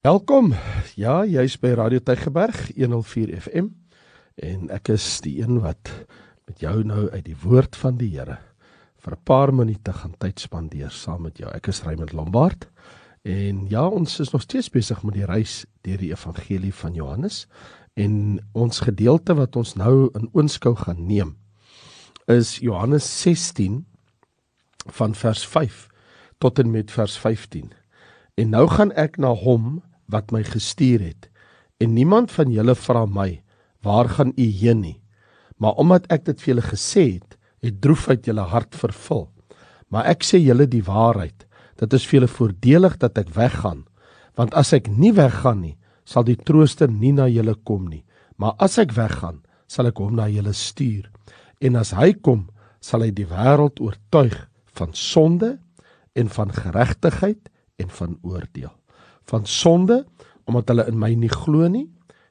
Welkom. Ja, jy's by Radio Tygerberg 104 FM en ek is die een wat met jou nou uit die woord van die Here vir 'n paar minute gaan tyd spandeer saam met jou. Ek is Raymond Lombard en ja, ons is nog steeds besig met die reis deur die evangelie van Johannes en ons gedeelte wat ons nou in oënskou gaan neem is Johannes 16 van vers 5 tot en met vers 15. En nou gaan ek na hom wat my gestuur het. En niemand van julle vra my, waar gaan u heen nie? Maar omdat ek dit vir julle gesê het, het droefheid julle hart vervul. Maar ek sê julle die waarheid, dit is vir julle voordelig dat ek weggaan, want as ek nie weggaan nie, sal die trooster nie na julle kom nie. Maar as ek weggaan, sal ek hom na julle stuur. En as hy kom, sal hy die wêreld oortuig van sonde en van geregtigheid en van oordeel van sonde omdat hulle in my nie glo nie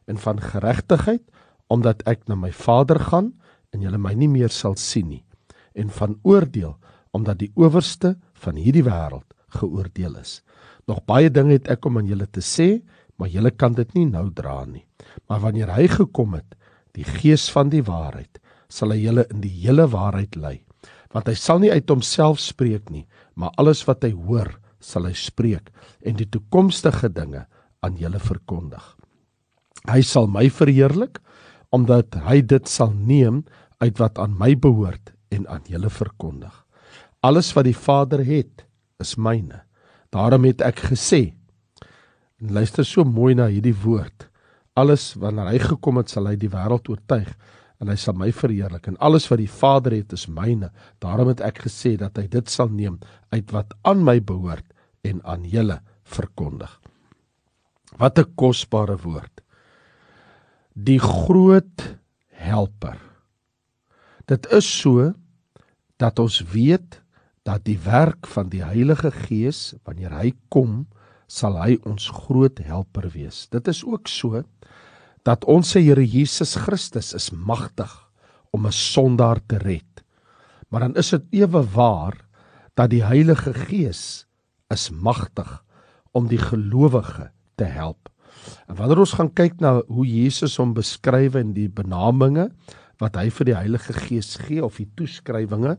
en van geregtigheid omdat ek na my Vader gaan en julle my nie meer sal sien nie en van oordeel omdat die owerste van hierdie wêreld geoordeel is. Nog baie dinge het ek om aan julle te sê, maar julle kan dit nie nou dra nie. Maar wanneer hy gekom het, die Gees van die waarheid, sal hy julle in die hele waarheid lei. Want hy sal nie uit homself spreek nie, maar alles wat hy hoor, sal hy spreek en die toekomstige dinge aan julle verkondig. Hy sal my verheerlik omdat hy dit sal neem uit wat aan my behoort en aan julle verkondig. Alles wat die Vader het, is myne. Daarom het ek gesê en luister so mooi na hierdie woord. Alles wanneer hy gekom het, sal hy die wêreld oortuig en hy sal my verheerlik en alles wat die Vader het is myne. Daarom het ek gesê dat hy dit sal neem uit wat aan my behoort en aan julle verkondig. Wat 'n kosbare woord. Die groot helper. Dit is so dat ons weet dat die werk van die Heilige Gees wanneer hy kom, sal hy ons groot helper wees. Dit is ook so dat ons Here Jesus Christus is magtig om 'n sondaar te red. Maar dan is dit ewe waar dat die Heilige Gees is magtig om die gelowige te help. En wanneer ons gaan kyk na hoe Jesus hom beskryf in die benaminge wat hy vir die Heilige Gees gee of die toeskrywinge,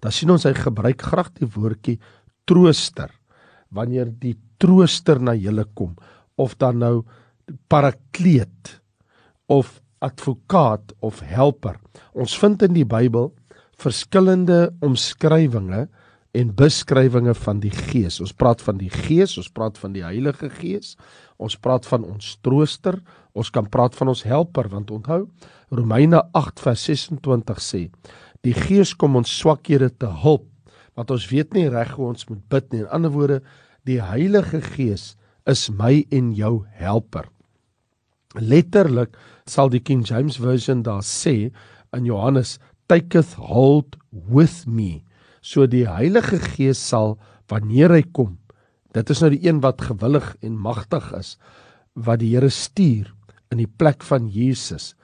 dan sien ons hy gebruik graag die woordjie trooster wanneer die trooster na julle kom of dan nou parakleet of advokaat of helper. Ons vind in die Bybel verskillende omskrywings en beskrywinge van die Gees. Ons praat van die Gees, ons praat van die Heilige Gees, ons praat van ons trooster, ons kan praat van ons helper want onthou Romeine 8 vers 26 sê die Gees kom ons swakhede te help want ons weet nie reg hoe ons moet bid nie. In ander woorde, die Heilige Gees is my en jou helper. Letterlik sal die King James version daar sê in Johannes taketh hold with me. So die Heilige Gees sal wanneer hy kom. Dit is nou die een wat gewillig en magtig is wat die Here stuur in die plek van Jesus.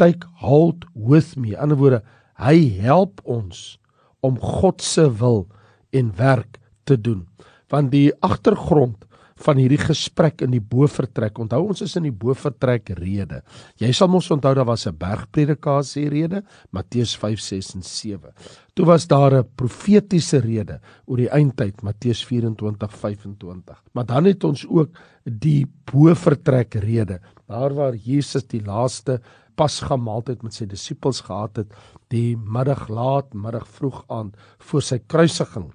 Take hold with me. In ander woorde, hy help ons om God se wil en werk te doen. Want die agtergrond van hierdie gesprek in die bovertrek. Onthou ons is in die bovertrek rede. Jy sal mos onthou daar was 'n bergpredikasie rede, Matteus 5, 6 en 7. Toe was daar 'n profetiese rede oor die eindtyd, Matteus 24, 25. Maar dan het ons ook die bovertrek rede, daar waar Jesus die laaste pasgamaaltyd met sy disippels gehad het, die middag laat, middag vroeg aan voor sy kruisiging.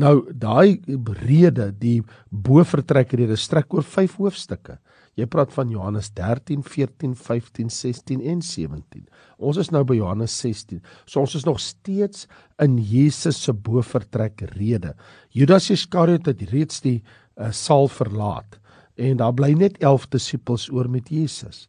Nou daai rede, die bovertrekrede strek oor 5 hoofstukke. Jy praat van Johannes 13, 14, 15, 16 en 17. Ons is nou by Johannes 16. So ons is nog steeds in Jesus se bovertrekrede. Judas Iskariot het reeds die uh, saal verlaat en daar bly net 11 disippels oor met Jesus.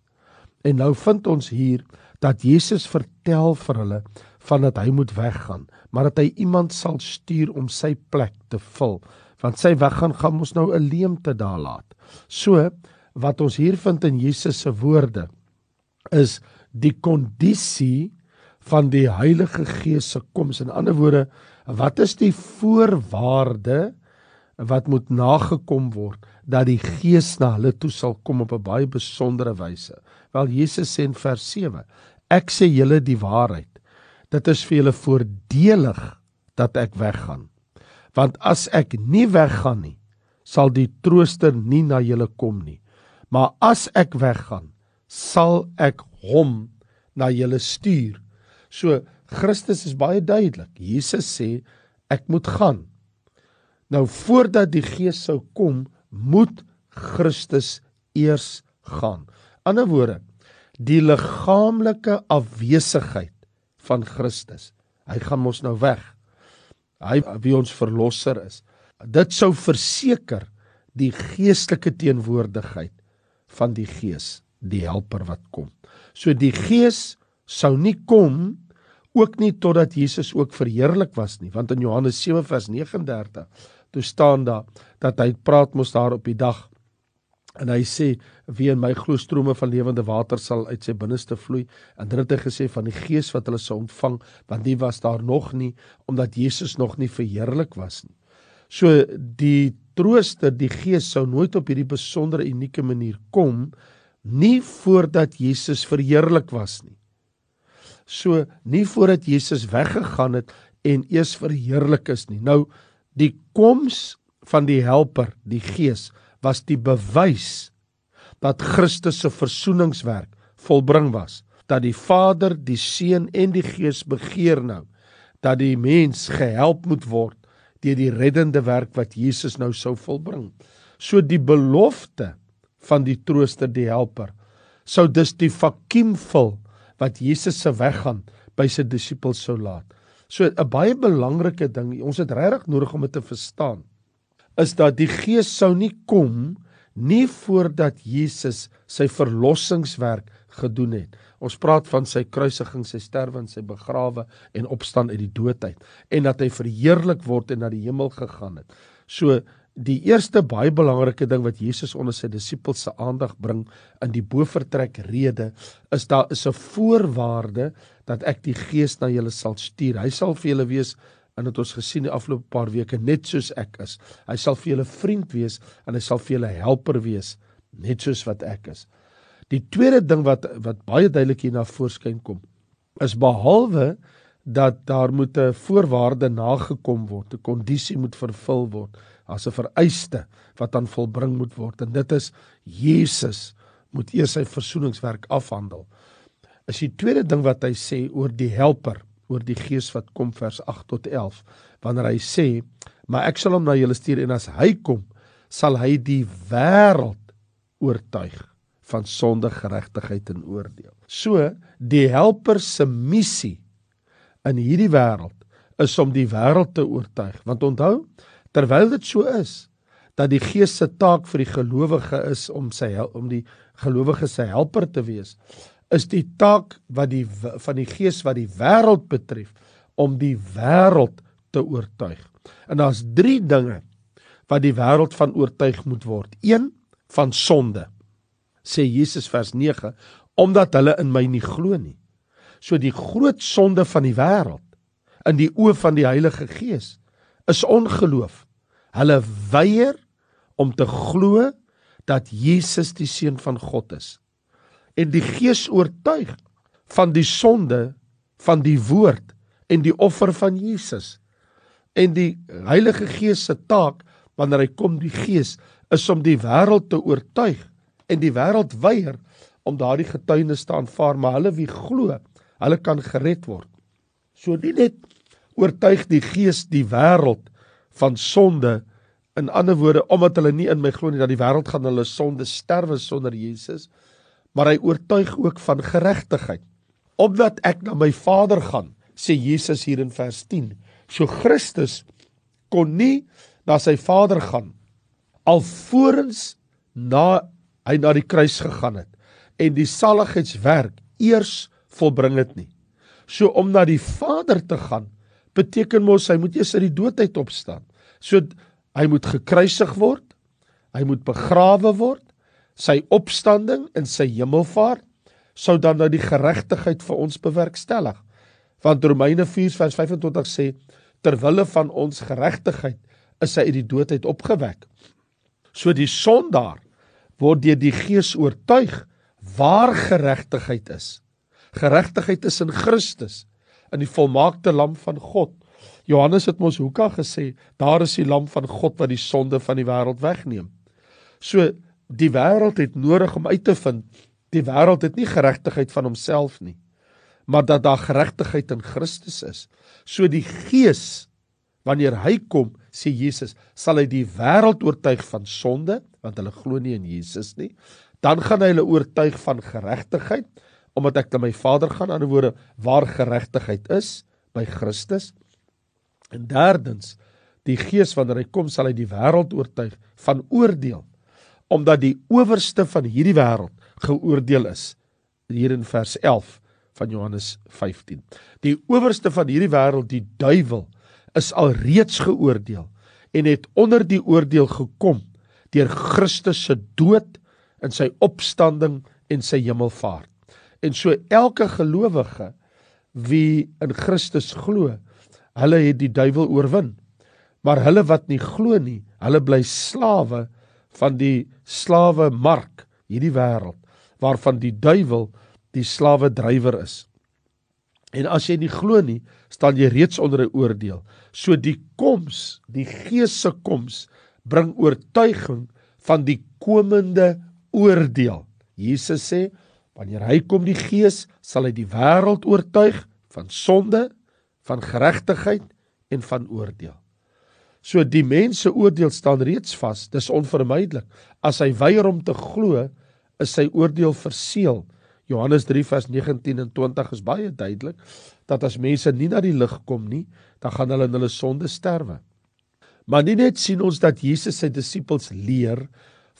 En nou vind ons hier dat Jesus vertel vir hulle van dat hy moet weggaan, maar dat hy iemand sal stuur om sy plek te vul, want sy weggaan gaan ons nou 'n leemte daar laat. So wat ons hier vind in Jesus se woorde is die kondisie van die Heilige Gees se koms. In ander woorde, wat is die voorwaarde wat moet nagekom word dat die Gees na hulle toe sal kom op 'n baie besondere wyse. Wel Jesus sê in vers 7: Ek sê julle die waarheid. Dit is vir julle voordelig dat ek weggaan. Want as ek nie weggaan nie, sal die Trooster nie na julle kom nie. Maar as ek weggaan, sal ek hom na julle stuur. So Christus is baie duidelik. Jesus sê ek moet gaan. Nou voordat die Gees sou kom, moet Christus eers gaan. Ander woorde, die liggaamlike afwesigheid van Christus. Hy gaan mos nou weg. Hy wie ons verlosser is. Dit sou verseker die geestelike teenwoordigheid van die Gees, die helper wat kom. So die Gees sou nie kom ook nie totdat Jesus ook verheerlik was nie, want in Johannes 7 vers 39 toe staan daar dat hy praat mos daar op die dag en hy sê wie in my glo strome van lewende water sal uit sy binneste vloei? En dit het hy gesê van die gees wat hulle sou ontvang want die was daar nog nie omdat Jesus nog nie verheerlik was nie. So die trooster die gees sou nooit op hierdie besondere unieke manier kom nie voordat Jesus verheerlik was nie. So nie voordat Jesus weggegaan het en eers verheerlik is nie. Nou Die koms van die helper, die gees, was die bewys dat Christus se versoeningswerk volbring was, dat die Vader, die Seun en die Gees begeer nou dat die mens gehelp moet word deur die reddende werk wat Jesus nou sou volbring. So die belofte van die trooster, die helper, sou dus die vakuum vul wat Jesus se weggaan by sy disippels sou laat. So 'n baie belangrike ding, ons het regtig nodig om dit te verstaan, is dat die Gees sou nie kom nie voordat Jesus sy verlossingswerk gedoen het. Ons praat van sy kruisiging, sy sterwe en sy begrawe en opstaan uit die dood uit en dat hy verheerlik word en na die hemel gegaan het. So die eerste baie belangrike ding wat Jesus onder sy disippels se aandag bring in die bovertrek rede is daar is 'n voorwaarde dat ek die gees na julle sal stuur. Hy sal vir julle wees en dit ons gesien die afgelope paar weke net soos ek is. Hy sal vir julle vriend wees en hy sal vir julle helper wees net soos wat ek is. Die tweede ding wat wat baie duidelik hier na voorskyn kom is behalwe dat daar moet 'n voorwaarde nagekom word, 'n kondisie moet vervul word as 'n vereiste wat dan volbring moet word en dit is Jesus moet eers sy versoeningswerk afhandel. Is die tweede ding wat hy sê oor die helper, oor die gees wat kom vers 8 tot 11, wanneer hy sê, maar ek sal hom na julle stuur en as hy kom, sal hy die wêreld oortuig van sonde, geregtigheid en oordeel. So, die helper se missie in hierdie wêreld is om die wêreld te oortuig, want onthou, Terwyl dit so is dat die Gees se taak vir die gelowige is om sy om die gelowige se helper te wees, is die taak wat die van die Gees wat die wêreld betref om die wêreld te oortuig. En daar's 3 dinge wat die wêreld van oortuig moet word. 1 van sonde. Sê Jesus vers 9, omdat hulle in my nie glo nie. So die groot sonde van die wêreld in die oë van die Heilige Gees is ongeloof. Hulle weier om te glo dat Jesus die seun van God is. En die Gees oortuig van die sonde van die woord en die offer van Jesus. En die Heilige Gees se taak wanneer hy kom die Gees is om die wêreld te oortuig en die wêreld weier om daardie getuienis te aanvaar maar hulle wie glo, hulle kan gered word. So nie net oortuig die Gees die wêreld van sonde. In ander woorde, omdat hulle nie in my glo nie dat die wêreld gaan hulle sonde sterwe sonder Jesus, maar hy oortuig ook van geregtigheid. Omdat ek na my Vader gaan, sê Jesus hier in vers 10. So Christus kon nie na sy Vader gaan alvorens na hy na die kruis gegaan het en die saligheidswerk eers volbring het nie. So om na die Vader te gaan beteken mos hy moet eers uit die dood uit opstaan. So hy moet gekruisig word, hy moet begrawe word, sy opstanding in sy hemelvaart sou dan nou die geregtigheid vir ons bewerkstellig. Want Romeine 4:25 sê ter wille van ons geregtigheid is hy uit die dood uit opgewek. So die sondaar word deur die Gees oortuig waar geregtigheid is. Geregtigheid is in Christus, in die volmaakte lam van God. Johannes het mos hoeka gesê, daar is die lam van God wat die sonde van die wêreld wegneem. So die wêreld het nodig om uit te vind, die wêreld het nie geregtigheid van homself nie, maar dat daar geregtigheid in Christus is. So die Gees wanneer hy kom, sê Jesus, sal hy die wêreld oortuig van sonde, want hulle glo nie in Jesus nie. Dan gaan hy hulle oortuig van geregtigheid, omdat ek na my Vader gaan, aan die woorde waar geregtigheid is by Christus. En derdens, die Gees wanneer hy kom, sal hy die wêreld oortuig van oordeel, omdat die owerste van hierdie wêreld geoordeel is. Hier in vers 11 van Johannes 15. Die owerste van hierdie wêreld, die duiwel, is alreeds geoordeel en het onder die oordeel gekom deur Christus se dood en sy opstanding en sy hemelvaart. En so elke gelowige wie in Christus glo, hulle het die duiwel oorwin. Maar hulle wat nie glo nie, hulle bly slawe van die slawe mark, hierdie wêreld waarvan die duiwel die slawe drywer is. En as jy nie glo nie, staan jy reeds onder 'n oordeel. So die koms, die Gees se koms bring oortuiging van die komende oordeel. Jesus sê, wanneer hy kom die Gees, sal hy die wêreld oortuig van sonde, van geregtigheid en van oordeel. So die mense oordeel staan reeds vas, dis onvermydelik. As hy weier om te glo, is sy oordeel verseël. Johannes 3 vers 19 en 20 is baie duidelik dat as mense nie na die lig kom nie, dan gaan hulle in hulle sonde sterwe. Maar nie net sien ons dat Jesus sy disippels leer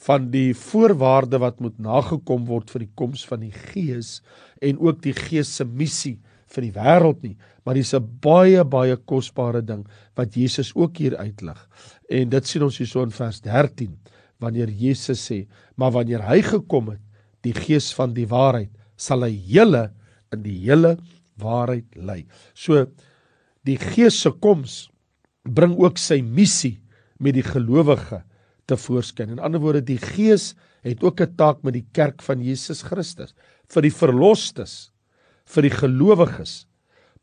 van die voorwaarde wat moet nagekom word vir die koms van die Gees en ook die Gees se missie vir die wêreld nie, maar dis 'n baie baie kosbare ding wat Jesus ook hier uitlig. En dit sien ons hierso in vers 13 wanneer Jesus sê, maar wanneer hy gekom het, die Gees van die waarheid, sal hy julle in die hele waarheid lei. So die Gees se koms bring ook sy missie met die gelowige te voorskyn. In ander woorde, die Gees het ook 'n taak met die kerk van Jesus Christus. Vir die verlosters, vir die gelowiges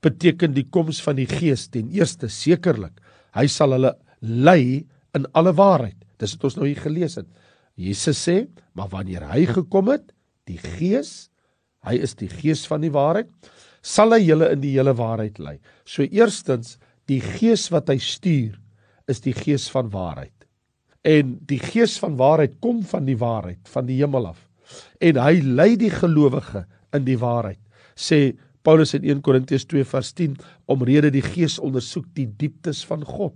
beteken die koms van die Gees ten eerste sekerlik, hy sal hulle lei in alle waarheid. Dis wat ons nou hier gelees het. Jesus sê, maar wanneer hy gekom het, die Gees, hy is die Gees van die waarheid, sal hy julle in die hele waarheid lei. So eerstens, die gees wat hy stuur is die gees van waarheid. En die gees van waarheid kom van die waarheid, van die hemel af. En hy lei die gelowige in die waarheid. Sê Paulus in 1 Korintiërs 2 vers 10 omrede die gees ondersoek die dieptes van God.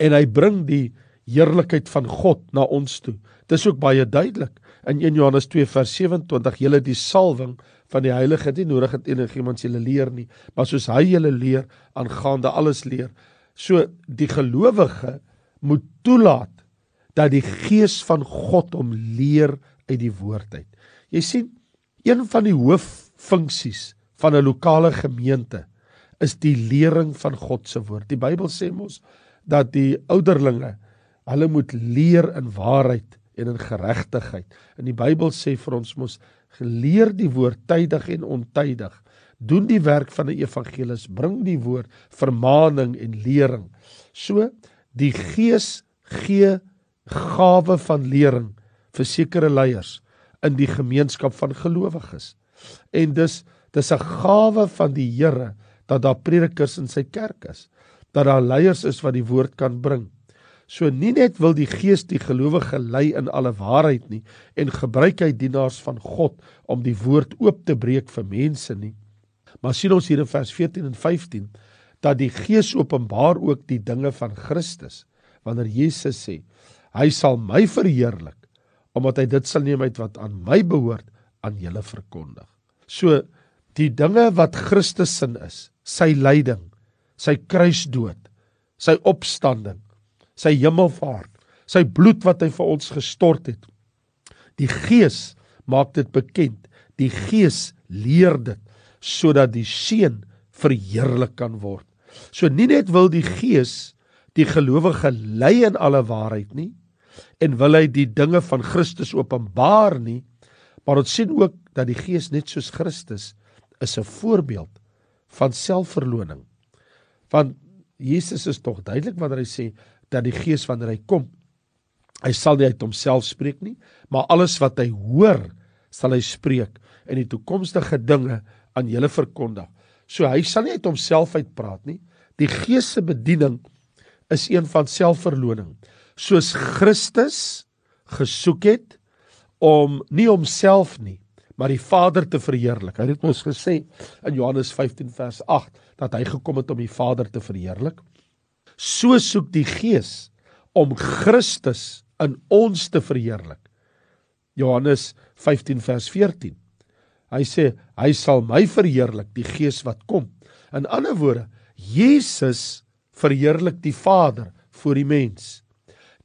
En hy bring die heerlikheid van God na ons toe. Dis ook baie duidelik in 1 Johannes 2 vers 27 julle die salwing van die heilige het nie nodig dat enigiemand julle leer nie, maar soos hy julle leer aangaande alles leer. So die gelowige moet toelaat dat die gees van God hom leer uit die woord uit. Jy sien, een van die hooffunksies van 'n lokale gemeente is die lering van God se woord. Die Bybel sê mos dat die ouderlinge hulle moet leer in waarheid en in geregtigheid. En die Bybel sê vir ons mos geleer die woord tydig en ontydig. Doen die werk van 'n evangelis, bring die woord vermaaning en lering. So die Gees gee gawe van lering vir sekere leiers in die gemeenskap van gelowiges. En dis dis 'n gawe van die Here dat daar predikers in sy kerk is, dat daar leiers is wat die woord kan bring. So nie net wil die Gees die gelowige lei in alle waarheid nie en gebruik hy dienaars van God om die woord oop te breek vir mense nie. Maar sien ons hier in vers 14 en 15 dat die Gees openbaar ook die dinge van Christus. Wanneer Jesus sê, hy sal my verheerlik omdat hy dit sal neem uit wat aan my behoort aan julle verkondig. So die dinge wat Christus sin is, sy lyding, sy kruisdood, sy opstanding sy hemelvaart, sy bloed wat hy vir ons gestort het. Die Gees maak dit bekend. Die Gees leer dit sodat die Seun verheerlik kan word. So nie net wil die Gees die gelowige lei in alle waarheid nie, en wil hy die dinge van Christus openbaar nie, maar ons sien ook dat die Gees net soos Christus is 'n voorbeeld van selfverloning. Want Jesus is tog duidelik wanneer hy sê dat die Gees wanneer hy kom, hy sal nie uit homself spreek nie, maar alles wat hy hoor, sal hy spreek en die toekomstige dinge aan julle verkondig. So hy sal nie uit homself uitpraat nie. Die Gees se bediening is een van selfverloning. Soos Christus gesoek het om nie homself nie, maar die Vader te verheerlik. Hy het ons gesê in Johannes 15 vers 8 dat hy gekom het om die Vader te verheerlik. So soek die Gees om Christus in ons te verheerlik. Johannes 15 vers 14. Hy sê hy sal my verheerlik, die Gees wat kom. In ander woorde, Jesus verheerlik die Vader voor die mens.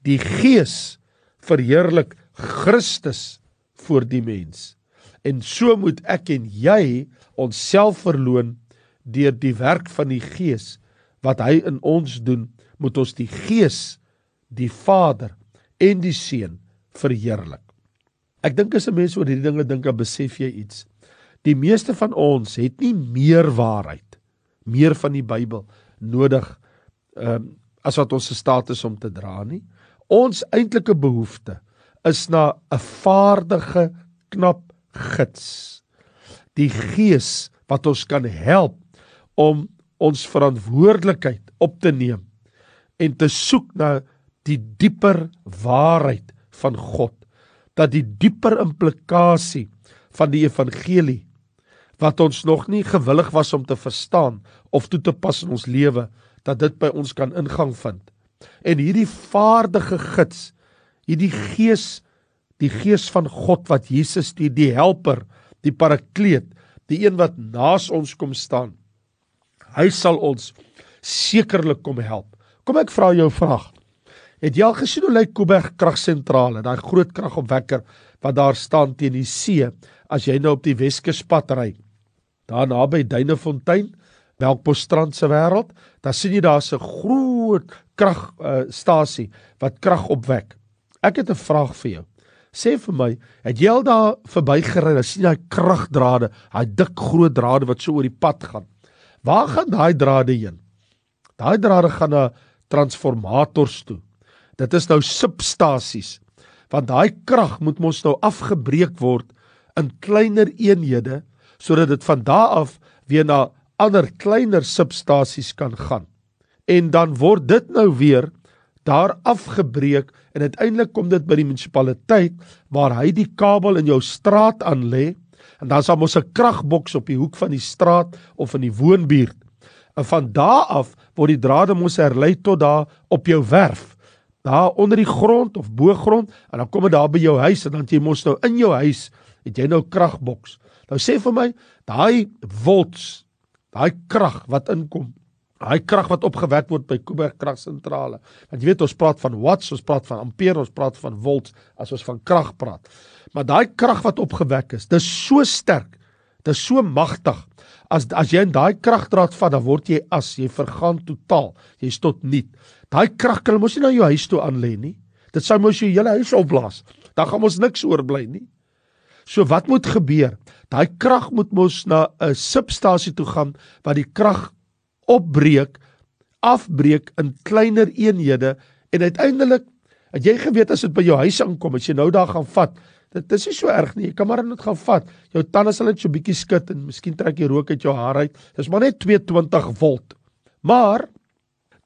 Die Gees verheerlik Christus voor die mens. En so moet ek en jy onsself verloon deur die werk van die Gees wat hy in ons doen, moet ons die Gees, die Vader en die Seun verheerlik. Ek dink as 'n mens oor hierdie dinge dink, dan besef jy iets. Die meeste van ons het nie meer waarheid, meer van die Bybel nodig ehm um, as wat ons gestaat is om te dra nie. Ons eintlike behoefte is na 'n vaardige knap gids. Die Gees wat ons kan help om ons verantwoordelikheid op te neem en te soek na die dieper waarheid van God. Dat die dieper implikasie van die evangelie wat ons nog nie gewillig was om te verstaan of toe te pas in ons lewe dat dit by ons kan ingang vind. En hierdie vaardige gids, hierdie gees, die gees van God wat Jesus die die helper, die parakleet, die een wat naas ons kom staan. Hy sal ons sekerlik kom help. Kom ek vra jou vraag. Het jy al gesien hoe lyk Kuiberg kragsentrale, daai groot kragopwekker wat daar staan teen die see as jy nou op die Weskuspad ry? Daar naby Duinefontein, Melkbosstrand se wêreld, dan sien jy daar's 'n groot kragstasie uh, wat krag opwek. Ek het 'n vraag vir jou. Sê vir my, het jy al daar verbygery en sien jy kragdrade, daai dik groot drade wat so oor die pad gaan? Waar gaan daai drade heen? Daai drade gaan na transformators toe. Dit is nou substasies. Want daai krag moet mos nou afgebreek word in kleiner eenhede sodat dit van daar af weer na ander kleiner substasies kan gaan. En dan word dit nou weer daar afgebreek en uiteindelik kom dit by die munisipaliteit waar hy die kabel in jou straat aan lê en dan sal mos 'n kragboks op die hoek van die straat of in die woonbuurt. En van daar af word die drade mos herlei tot daar op jou werf. Daar onder die grond of bo grond en dan kom dit daar by jou huis en dan jy mos nou in jou huis het jy nou kragboks. Nou sê vir my, daai volts, daai krag wat inkom, daai krag wat opgewek word by Kuiberg kragsentrale. Want jy weet ons praat van watts, ons praat van ampere, ons praat van volts as ons van krag praat. Maar daai krag wat opgewek is, dis so sterk, dis so magtig. As as jy in daai kragdraad vat, dan word jy as jy vergaan totaal. Jy's tot niet. Daai krag kan mos nie na jou huis toe aan lê nie. Dit sou mos jou hele huis opblaas. Dan gaan ons niks oorbly nie. So wat moet gebeur? Daai krag moet mos na 'n substasie toe gaan wat die krag opbreek, afbreek in kleiner eenhede en uiteindelik het jy geweet as dit by jou huis aankom, as jy nou daar gaan vat, dit is nie so erg nie. Jy kan maar net gaan vat. Jou tande sal net so bietjie skud en miskien trek jy rook uit jou haar uit. Dis maar net 220 volt. Maar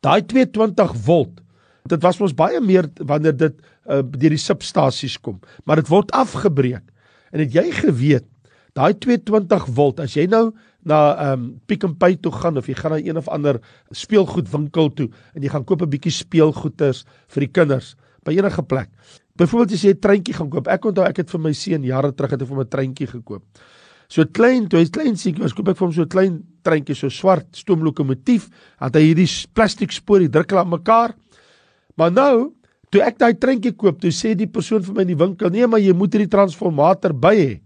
daai 220 volt Dit was mos baie meer wanneer dit uh, deur die substasies kom, maar dit word afgebreek. En het jy geweet daai 220 volt as jy nou na ehm um, Pick n Pay toe gaan of jy gaan na een of ander speelgoedwinkel toe en jy gaan koop 'n bietjie speelgoeders vir die kinders by enige plek. Byvoorbeeld as jy 'n treintjie gaan koop. Ek onthou ek het vir my seun jare terug het ek vir hom 'n treintjie gekoop. So klein, toe hy's klein seentjie, was koop ek vir hom so 'n klein treintjie, so swart stoomlokomotief, het hy hierdie plastiek spoor, hy druk hulle aan mekaar. Maar nou Toe ek daai treintjie koop, toe sê die persoon vir my in die winkel: "Nee, maar jy moet hierdie transformator by hê."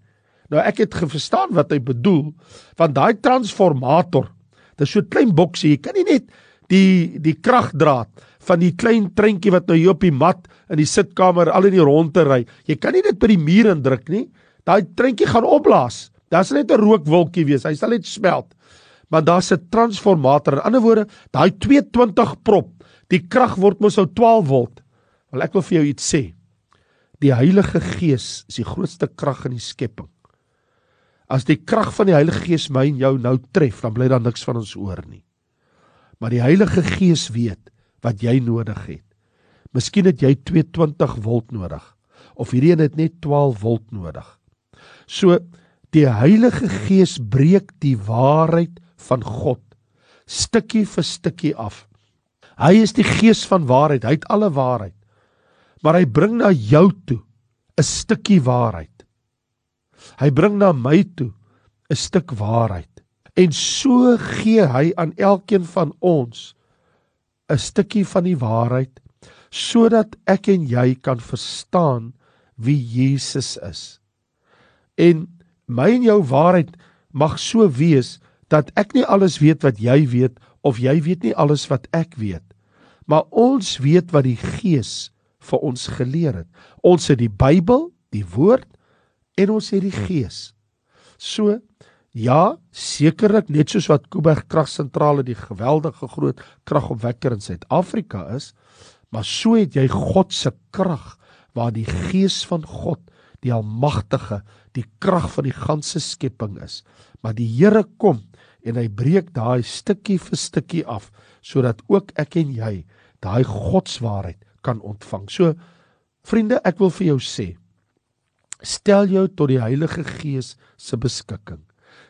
Nou ek het verstaan wat hy bedoel, want daai transformator, dis so 'n klein boksie, jy kan nie net die die kragdraad van die klein treintjie wat nou hier op die mat in die sitkamer al in die rondte ry. Jy kan nie dit by die muur indruk nie. Daai treintjie gaan opblaas. Daar's net 'n rookwolkie wees. Hy sal net smelt. Maar daar's 'n transformator. In ander woorde, daai 220 prop, die krag word mos nou 12 volt. Wel ek wil vir jou iets sê. Die Heilige Gees is die grootste krag in die skepping. As die krag van die Heilige Gees my en jou nou tref, dan bly daar niks van ons oor nie. Maar die Heilige Gees weet wat jy nodig het. Miskien het jy 220 volt nodig of hierdie een het net 12 volt nodig. So die Heilige Gees breek die waarheid van God stukkie vir stukkie af. Hy is die Gees van waarheid, hy het alle waarheid. Maar hy bring na jou toe 'n stukkie waarheid. Hy bring na my toe 'n stuk waarheid. En so gee hy aan elkeen van ons 'n stukkie van die waarheid sodat ek en jy kan verstaan wie Jesus is. En my en jou waarheid mag so wees dat ek nie alles weet wat jy weet of jy weet nie alles wat ek weet. Maar ons weet wat die Gees vir ons geleer het. Ons het die Bybel, die woord en ons het die Gees. So Ja, sekerlik net soos wat Kuiberg kragsentrale die geweldige groot kragopwekker in Suid-Afrika is, maar so het jy God se krag waar die gees van God, die almagtige, die krag van die ganse skepping is. Maar die Here kom en hy breek daai stukkie vir stukkie af sodat ook ek en jy daai godswaarheid kan ontvang. So vriende, ek wil vir jou sê, stel jou tot die Heilige Gees se beskikking.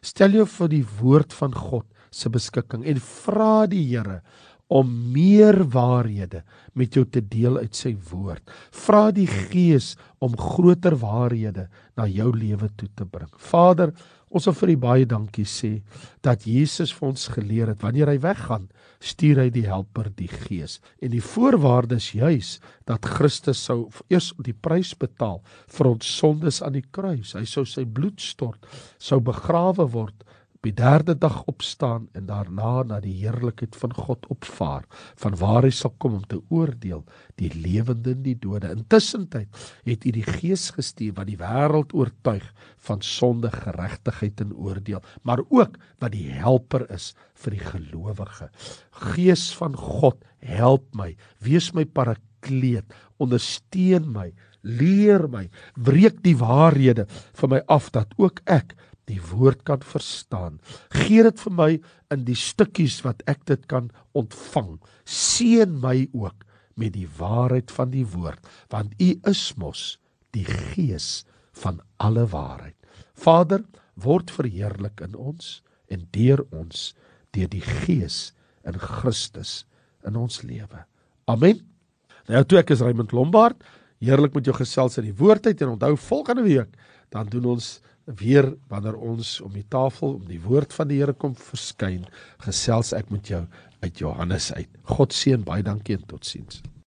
Stel jou vir die woord van God se beskikking en vra die Here om meer waarhede met jou te deel uit sy woord. Vra die Gees om groter waarhede na jou lewe toe te bring. Vader, Ons wil vir U baie dankie sê dat Jesus vir ons geleer het wanneer hy weggaan, stuur hy die helper, die Gees. En die voorwaarde is juis dat Christus sou eers die prys betaal vir ons sondes aan die kruis. Hy sou sy bloed stort, sou begrawe word op die derde dag opstaan en daarna na die heerlikheid van God opvaar van waar hy sal kom om te oordeel die lewende en die dode. Intussen tyd het u die gees gestuur wat die wêreld oortuig van sonde geregtigheid en oordeel maar ook wat die helper is vir die gelowige. Gees van God help my. Wees my parakleet. Ondersteun my. Leer my. Breek die waarhede vir my af dat ook ek die woord kan verstaan. Gee dit vir my in die stukkies wat ek dit kan ontvang. Seën my ook met die waarheid van die woord, want U is mos die gees van alle waarheid. Vader, word verheerlik in ons en deur ons deur die gees in Christus in ons lewe. Amen. Nou toe ek is Raymond Lombard, heerlik met jou gesels in die woordheid en onthou volgende week dan doen ons weer wanneer ons om die tafel om die woord van die Here kom verskyn, gesels ek met jou uit Johannes uit. God seën baie dankie en totsiens.